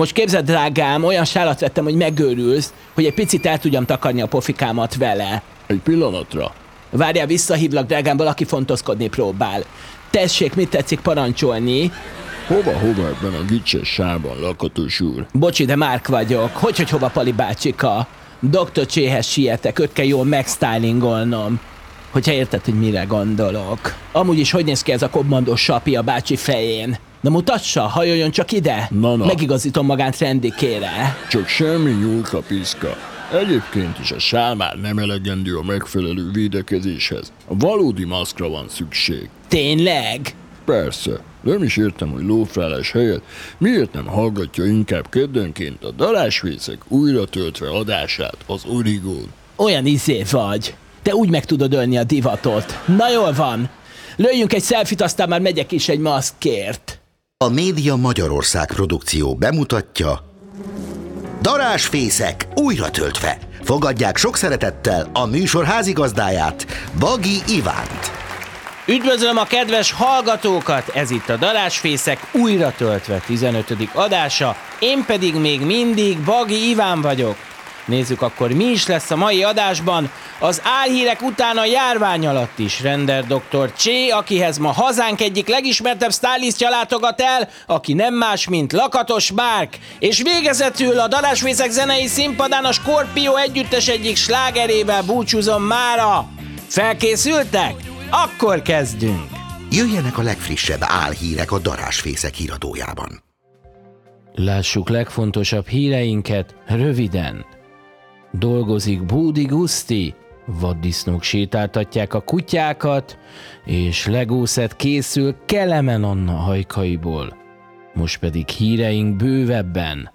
Most képzeld, drágám, olyan sálat vettem, hogy megőrülsz, hogy egy picit el tudjam takarni a pofikámat vele. Egy pillanatra. Várjál, visszahívlak, drágám, valaki fontoskodni próbál. Tessék, mit tetszik parancsolni? Hova, hova ebben a gicses sában, lakatos úr? Bocsi, de Márk vagyok. Hogy, hogy hova, Pali bácsika? Doktor Cséhez sietek, őt kell jól megstylingolnom. Hogyha érted, hogy mire gondolok. Amúgy is hogy néz ki ez a kommandó sapi a bácsi fején? Na mutassa, hajoljon csak ide. Na, na. Megigazítom magát rendikére. Csak semmi nyúlka piszka. Egyébként is a sál már nem elegendő a megfelelő védekezéshez. A valódi maszkra van szükség. Tényleg? Persze, nem is értem, hogy lófrálás helyett miért nem hallgatja inkább keddenként a darásvészek újra töltve adását az Origón. Olyan izé vagy. Te úgy meg tudod ölni a divatot. Na jól van. Lőjünk egy szelfit, aztán már megyek is egy maszkért. A Média Magyarország produkció bemutatja Darásfészek újra töltve. Fogadják sok szeretettel a műsor házigazdáját, Bagi Ivánt. Üdvözlöm a kedves hallgatókat! Ez itt a Darásfészek újra töltve 15. adása, én pedig még mindig Bagi Iván vagyok. Nézzük akkor, mi is lesz a mai adásban. Az álhírek után a járvány alatt is render dr. Csé, akihez ma hazánk egyik legismertebb stylistja látogat el, aki nem más, mint Lakatos Márk. És végezetül a Darásfészek zenei színpadán a Scorpio együttes egyik slágerével búcsúzom mára. Felkészültek? Akkor kezdünk! Jöjjenek a legfrissebb álhírek a Darásfészek híradójában. Lássuk legfontosabb híreinket röviden. Dolgozik Búdi Guszti, vaddisznók sétáltatják a kutyákat, és legószet készül Kelemen Anna hajkaiból. Most pedig híreink bővebben.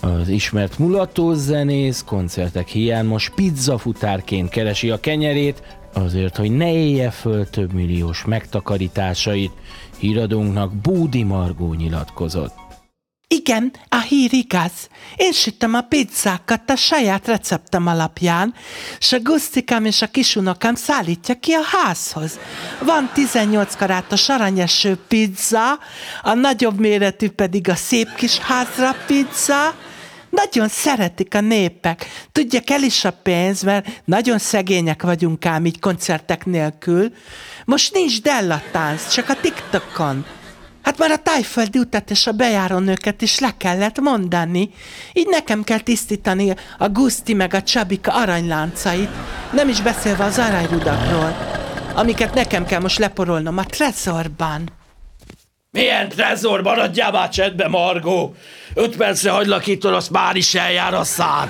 Az ismert mulatós zenész koncertek hiány most pizzafutárként keresi a kenyerét, azért, hogy ne élje föl több milliós megtakarításait, híradónknak Búdi Margó nyilatkozott. Igen, a hír igaz. Én sütöm a pizzákat a saját receptem alapján, és a Gusztikám és a kisunokám szállítja ki a házhoz. Van 18 karátos aranyeső pizza, a nagyobb méretű pedig a szép kis házra pizza, nagyon szeretik a népek. Tudja, kell is a pénz, mert nagyon szegények vagyunk ám így koncertek nélkül. Most nincs Della tánc, csak a TikTokon. Hát már a tájföldi utat és a bejáró nőket is le kellett mondani. Így nekem kell tisztítani a Guszti meg a Csabika aranyláncait, nem is beszélve az aranyrudakról, amiket nekem kell most leporolnom a trezorban. Milyen trezor, maradjál már csendbe, Margó! Öt percre hagylak itt, azt már is eljár a szád.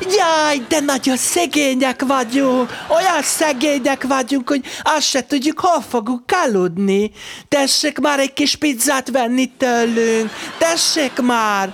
Jaj, de nagyon szegények vagyunk, olyan szegények vagyunk, hogy azt se tudjuk, hol fogunk aludni. Tessék már egy kis pizzát venni tőlünk, tessék már!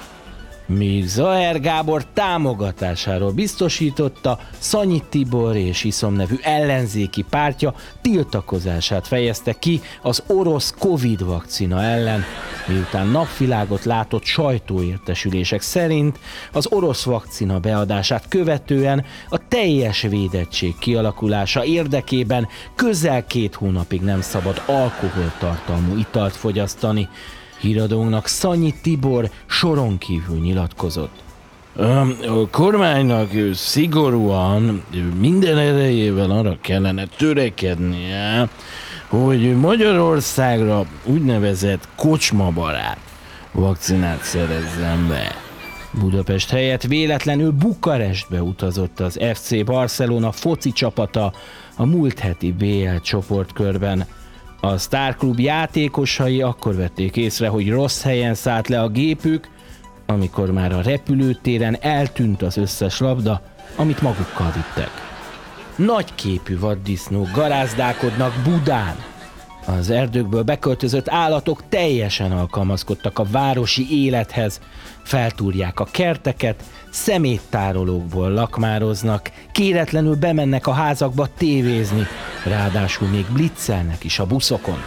Míg Zaher Gábor támogatásáról biztosította Szanyi Tibor és Iszom nevű ellenzéki pártja tiltakozását fejezte ki az orosz Covid vakcina ellen, miután napvilágot látott sajtóértesülések szerint az orosz vakcina beadását követően a teljes védettség kialakulása érdekében közel két hónapig nem szabad alkoholtartalmú italt fogyasztani, Híradónknak Szanyi Tibor soron kívül nyilatkozott. A kormánynak szigorúan minden erejével arra kellene törekednie, hogy Magyarországra úgynevezett kocsmabarát vakcinát szerezzen be. Budapest helyett véletlenül Bukarestbe utazott az FC Barcelona foci csapata a múlt heti BL csoportkörben. A Star Club játékosai akkor vették észre, hogy rossz helyen szállt le a gépük, amikor már a repülőtéren eltűnt az összes labda, amit magukkal vittek. Nagyképű vaddisznók garázdálkodnak Budán. Az erdőkből beköltözött állatok teljesen alkalmazkodtak a városi élethez, feltúrják a kerteket, szeméttárolókból lakmároznak, kéretlenül bemennek a házakba tévézni, ráadásul még blitzelnek is a buszokon.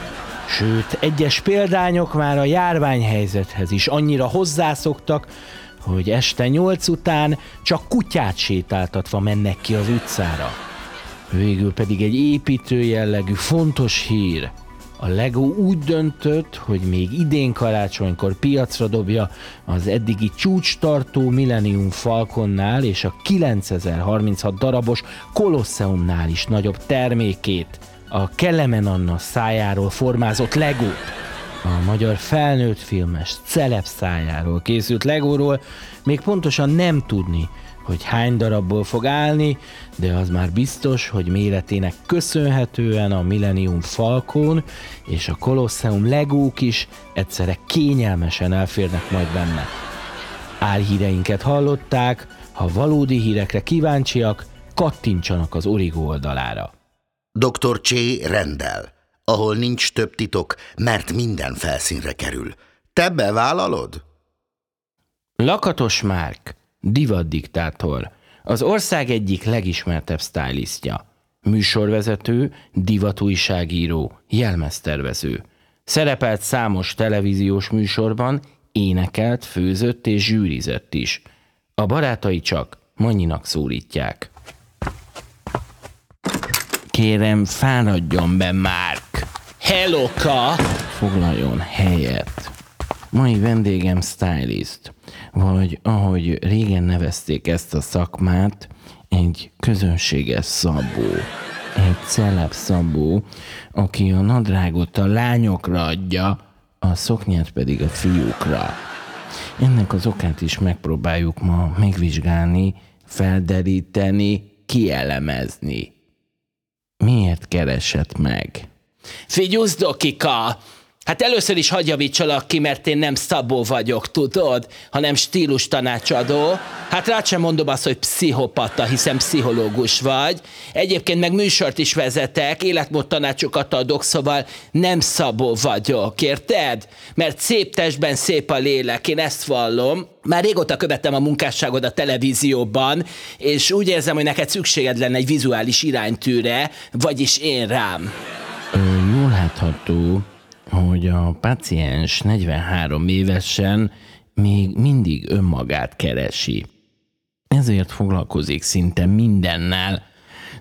Sőt, egyes példányok már a járványhelyzethez is annyira hozzászoktak, hogy este nyolc után csak kutyát sétáltatva mennek ki az utcára. Végül pedig egy építő jellegű fontos hír. A Lego úgy döntött, hogy még idén karácsonykor piacra dobja az eddigi csúcstartó Millennium Falconnál és a 9036 darabos Colosseumnál is nagyobb termékét, a Kelemen Anna szájáról formázott Legót. A magyar felnőtt filmes celeb szájáról készült Legóról még pontosan nem tudni, hogy hány darabból fog állni, de az már biztos, hogy méretének köszönhetően a Millennium Falcon és a Colosseum Legók is egyszerre kényelmesen elférnek majd benne. Álhíreinket hallották, ha valódi hírekre kíváncsiak, kattintsanak az Origo oldalára. Dr. Csé rendel, ahol nincs több titok, mert minden felszínre kerül. Te bevállalod? Lakatos Márk, divatdiktátor, az ország egyik legismertebb stylistja. Műsorvezető, divatújságíró, jelmeztervező. Szerepelt számos televíziós műsorban, énekelt, főzött és zsűrizett is. A barátai csak Manyinak szólítják. Kérem, fáradjon be, Márk! Helloka! Foglaljon helyet. Mai vendégem stylist, vagy ahogy régen nevezték ezt a szakmát, egy közönséges szabó. Egy celeb szabó, aki a nadrágot a lányokra adja, a szoknyát pedig a fiúkra. Ennek az okát is megpróbáljuk ma megvizsgálni, felderíteni, kielemezni. Miért keresett meg? Figyelsz, Dokika! Hát először is hagyj javítsalak ki, mert én nem Szabó vagyok, tudod, hanem stílus tanácsadó. Hát rád sem mondom azt, hogy pszichopata, hiszen pszichológus vagy. Egyébként meg műsort is vezetek, életmód tanácsokat adok, szóval nem Szabó vagyok, érted? Mert szép testben szép a lélek, én ezt vallom. Már régóta követtem a munkásságod a televízióban, és úgy érzem, hogy neked szükséged lenne egy vizuális iránytűre, vagyis én rám. Ö, jól látható, hogy a paciens 43 évesen még mindig önmagát keresi. Ezért foglalkozik szinte mindennel,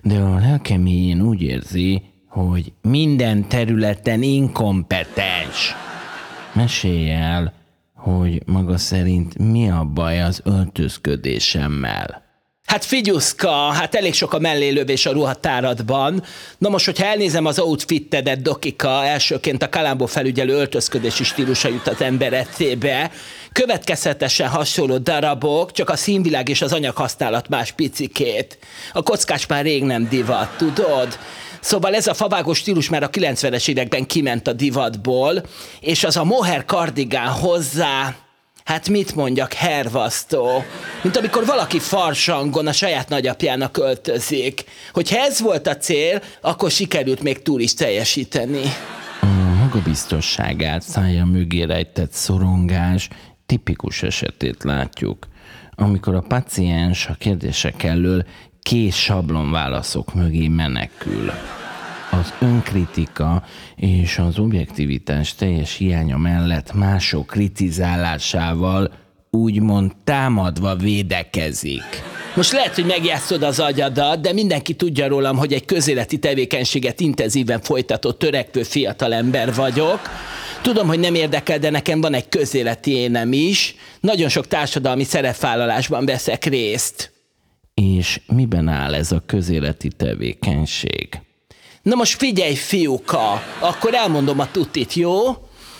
de a lelkeméjén úgy érzi, hogy minden területen inkompetens. Mesélj el, hogy maga szerint mi a baj az öltözködésemmel. Hát figyuszka, hát elég sok a mellélövés a ruhatáradban. Na most, hogyha elnézem az outfittedet, Dokika, elsőként a Kalambó felügyelő öltözködési stílusa jut az ember eszébe. Következhetesen hasonló darabok, csak a színvilág és az anyaghasználat más picikét. A kockás már rég nem divat, tudod? Szóval ez a favágó stílus már a 90-es években kiment a divatból, és az a mohair kardigán hozzá, Hát mit mondjak, hervasztó. Mint amikor valaki farsangon a saját nagyapjának öltözik. Hogyha ez volt a cél, akkor sikerült még túl is teljesíteni. A magabiztosságát szája mögé rejtett szorongás tipikus esetét látjuk, amikor a paciens a kérdések elől kés sablon válaszok mögé menekül. Az önkritika és az objektivitás teljes hiánya mellett mások kritizálásával úgymond támadva védekezik. Most lehet, hogy megjátszod az agyadat, de mindenki tudja rólam, hogy egy közéleti tevékenységet intenzíven folytató törekvő fiatalember vagyok. Tudom, hogy nem érdekel, de nekem van egy közéleti énem is. Nagyon sok társadalmi szerepvállalásban veszek részt. És miben áll ez a közéleti tevékenység? Na most figyelj, fiúka, akkor elmondom a tutit, jó?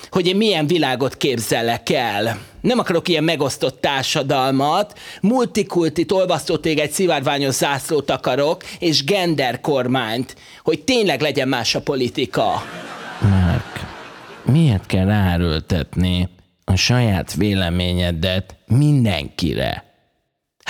Hogy én milyen világot képzelek el. Nem akarok ilyen megosztott társadalmat, multikultit, olvasztó téged szivárványos zászlót akarok, és gender kormányt, hogy tényleg legyen más a politika. Márk, miért kell ráerőltetni a saját véleményedet mindenkire?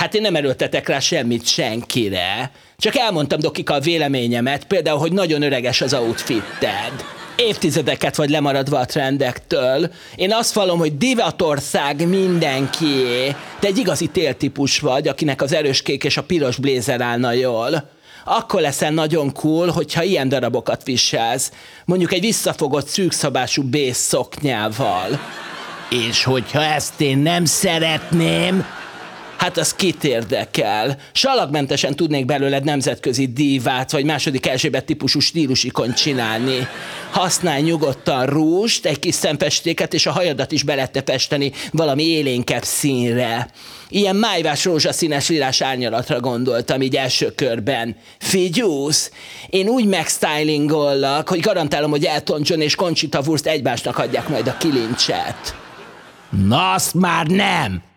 Hát én nem erőltetek rá semmit senkire. Csak elmondtam Dokika a véleményemet, például, hogy nagyon öreges az outfitted. Évtizedeket vagy lemaradva a trendektől. Én azt vallom, hogy divatország mindenkié. Te egy igazi téltípus vagy, akinek az erős kék és a piros blézer állna jól. Akkor leszel nagyon cool, hogyha ilyen darabokat viselsz. Mondjuk egy visszafogott szűkszabású bész szoknyával. És hogyha ezt én nem szeretném, Hát az kit érdekel? Salagmentesen tudnék belőled nemzetközi dívát, vagy második Erzsébet típusú stílusikon csinálni. Használj nyugodtan rúst, egy kis szempestéket, és a hajadat is belette festeni valami élénkebb színre. Ilyen májvás rózsaszínes lilás árnyalatra gondoltam így első körben. Figyúsz, én úgy megstylingollak, hogy garantálom, hogy Elton John és Conchita Wurst egymásnak adják majd a kilincset. Na, azt már nem!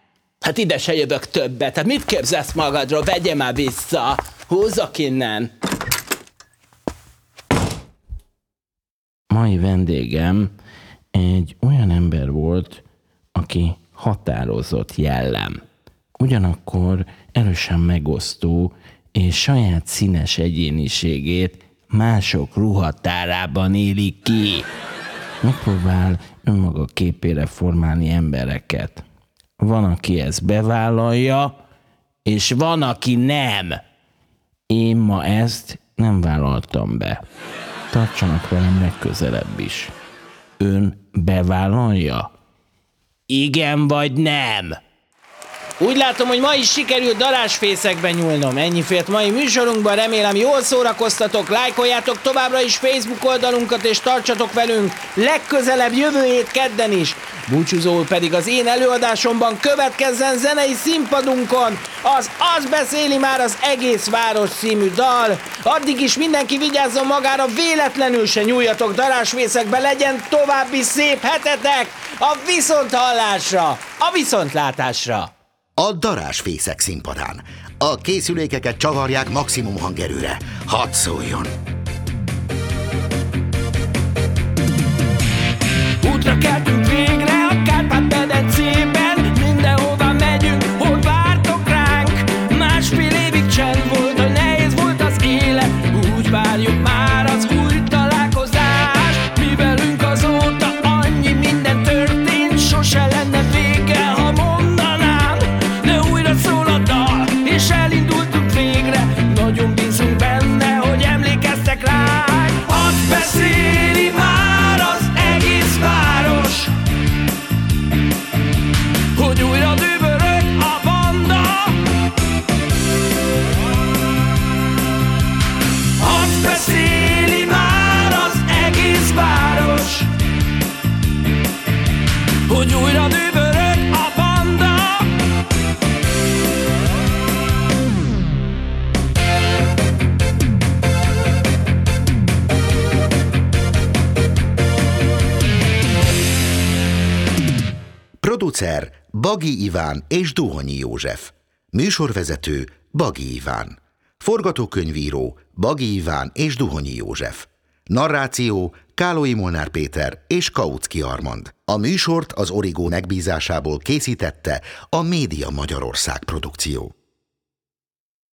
Hát ide se jövök többet. Hát mit képzelsz magadról? Vegye már vissza. Húzzak innen. Mai vendégem egy olyan ember volt, aki határozott jellem. Ugyanakkor erősen megosztó és saját színes egyéniségét mások ruhatárában éli ki. Megpróbál önmaga képére formálni embereket. Van, aki ezt bevállalja, és van, aki nem. Én ma ezt nem vállaltam be. Tartsanak velem legközelebb is. Ön bevállalja? Igen vagy nem? Úgy látom, hogy ma is sikerült darásfészekbe nyúlnom. Ennyi fért mai műsorunkban, remélem jól szórakoztatok, lájkoljátok továbbra is Facebook oldalunkat, és tartsatok velünk legközelebb jövő hét kedden is. Búcsúzóul pedig az én előadásomban következzen zenei színpadunkon az Az beszéli már az egész város című dal. Addig is mindenki vigyázzon magára, véletlenül se nyúljatok darásfészekbe, legyen további szép hetetek a viszonthallásra, a viszontlátásra. A darásfészek színpadán. A készülékeket csavarják maximum hangerőre. Hadd szóljon! Hogy újra dübörög Producer Bagi Iván és Duhonyi József. Műsorvezető Bagi Iván. Forgatókönyvíró Bagi Iván és Duhonyi József. Narráció Kálói Molnár Péter és Kautsky Armand. A műsort az Origó megbízásából készítette a Média Magyarország produkció.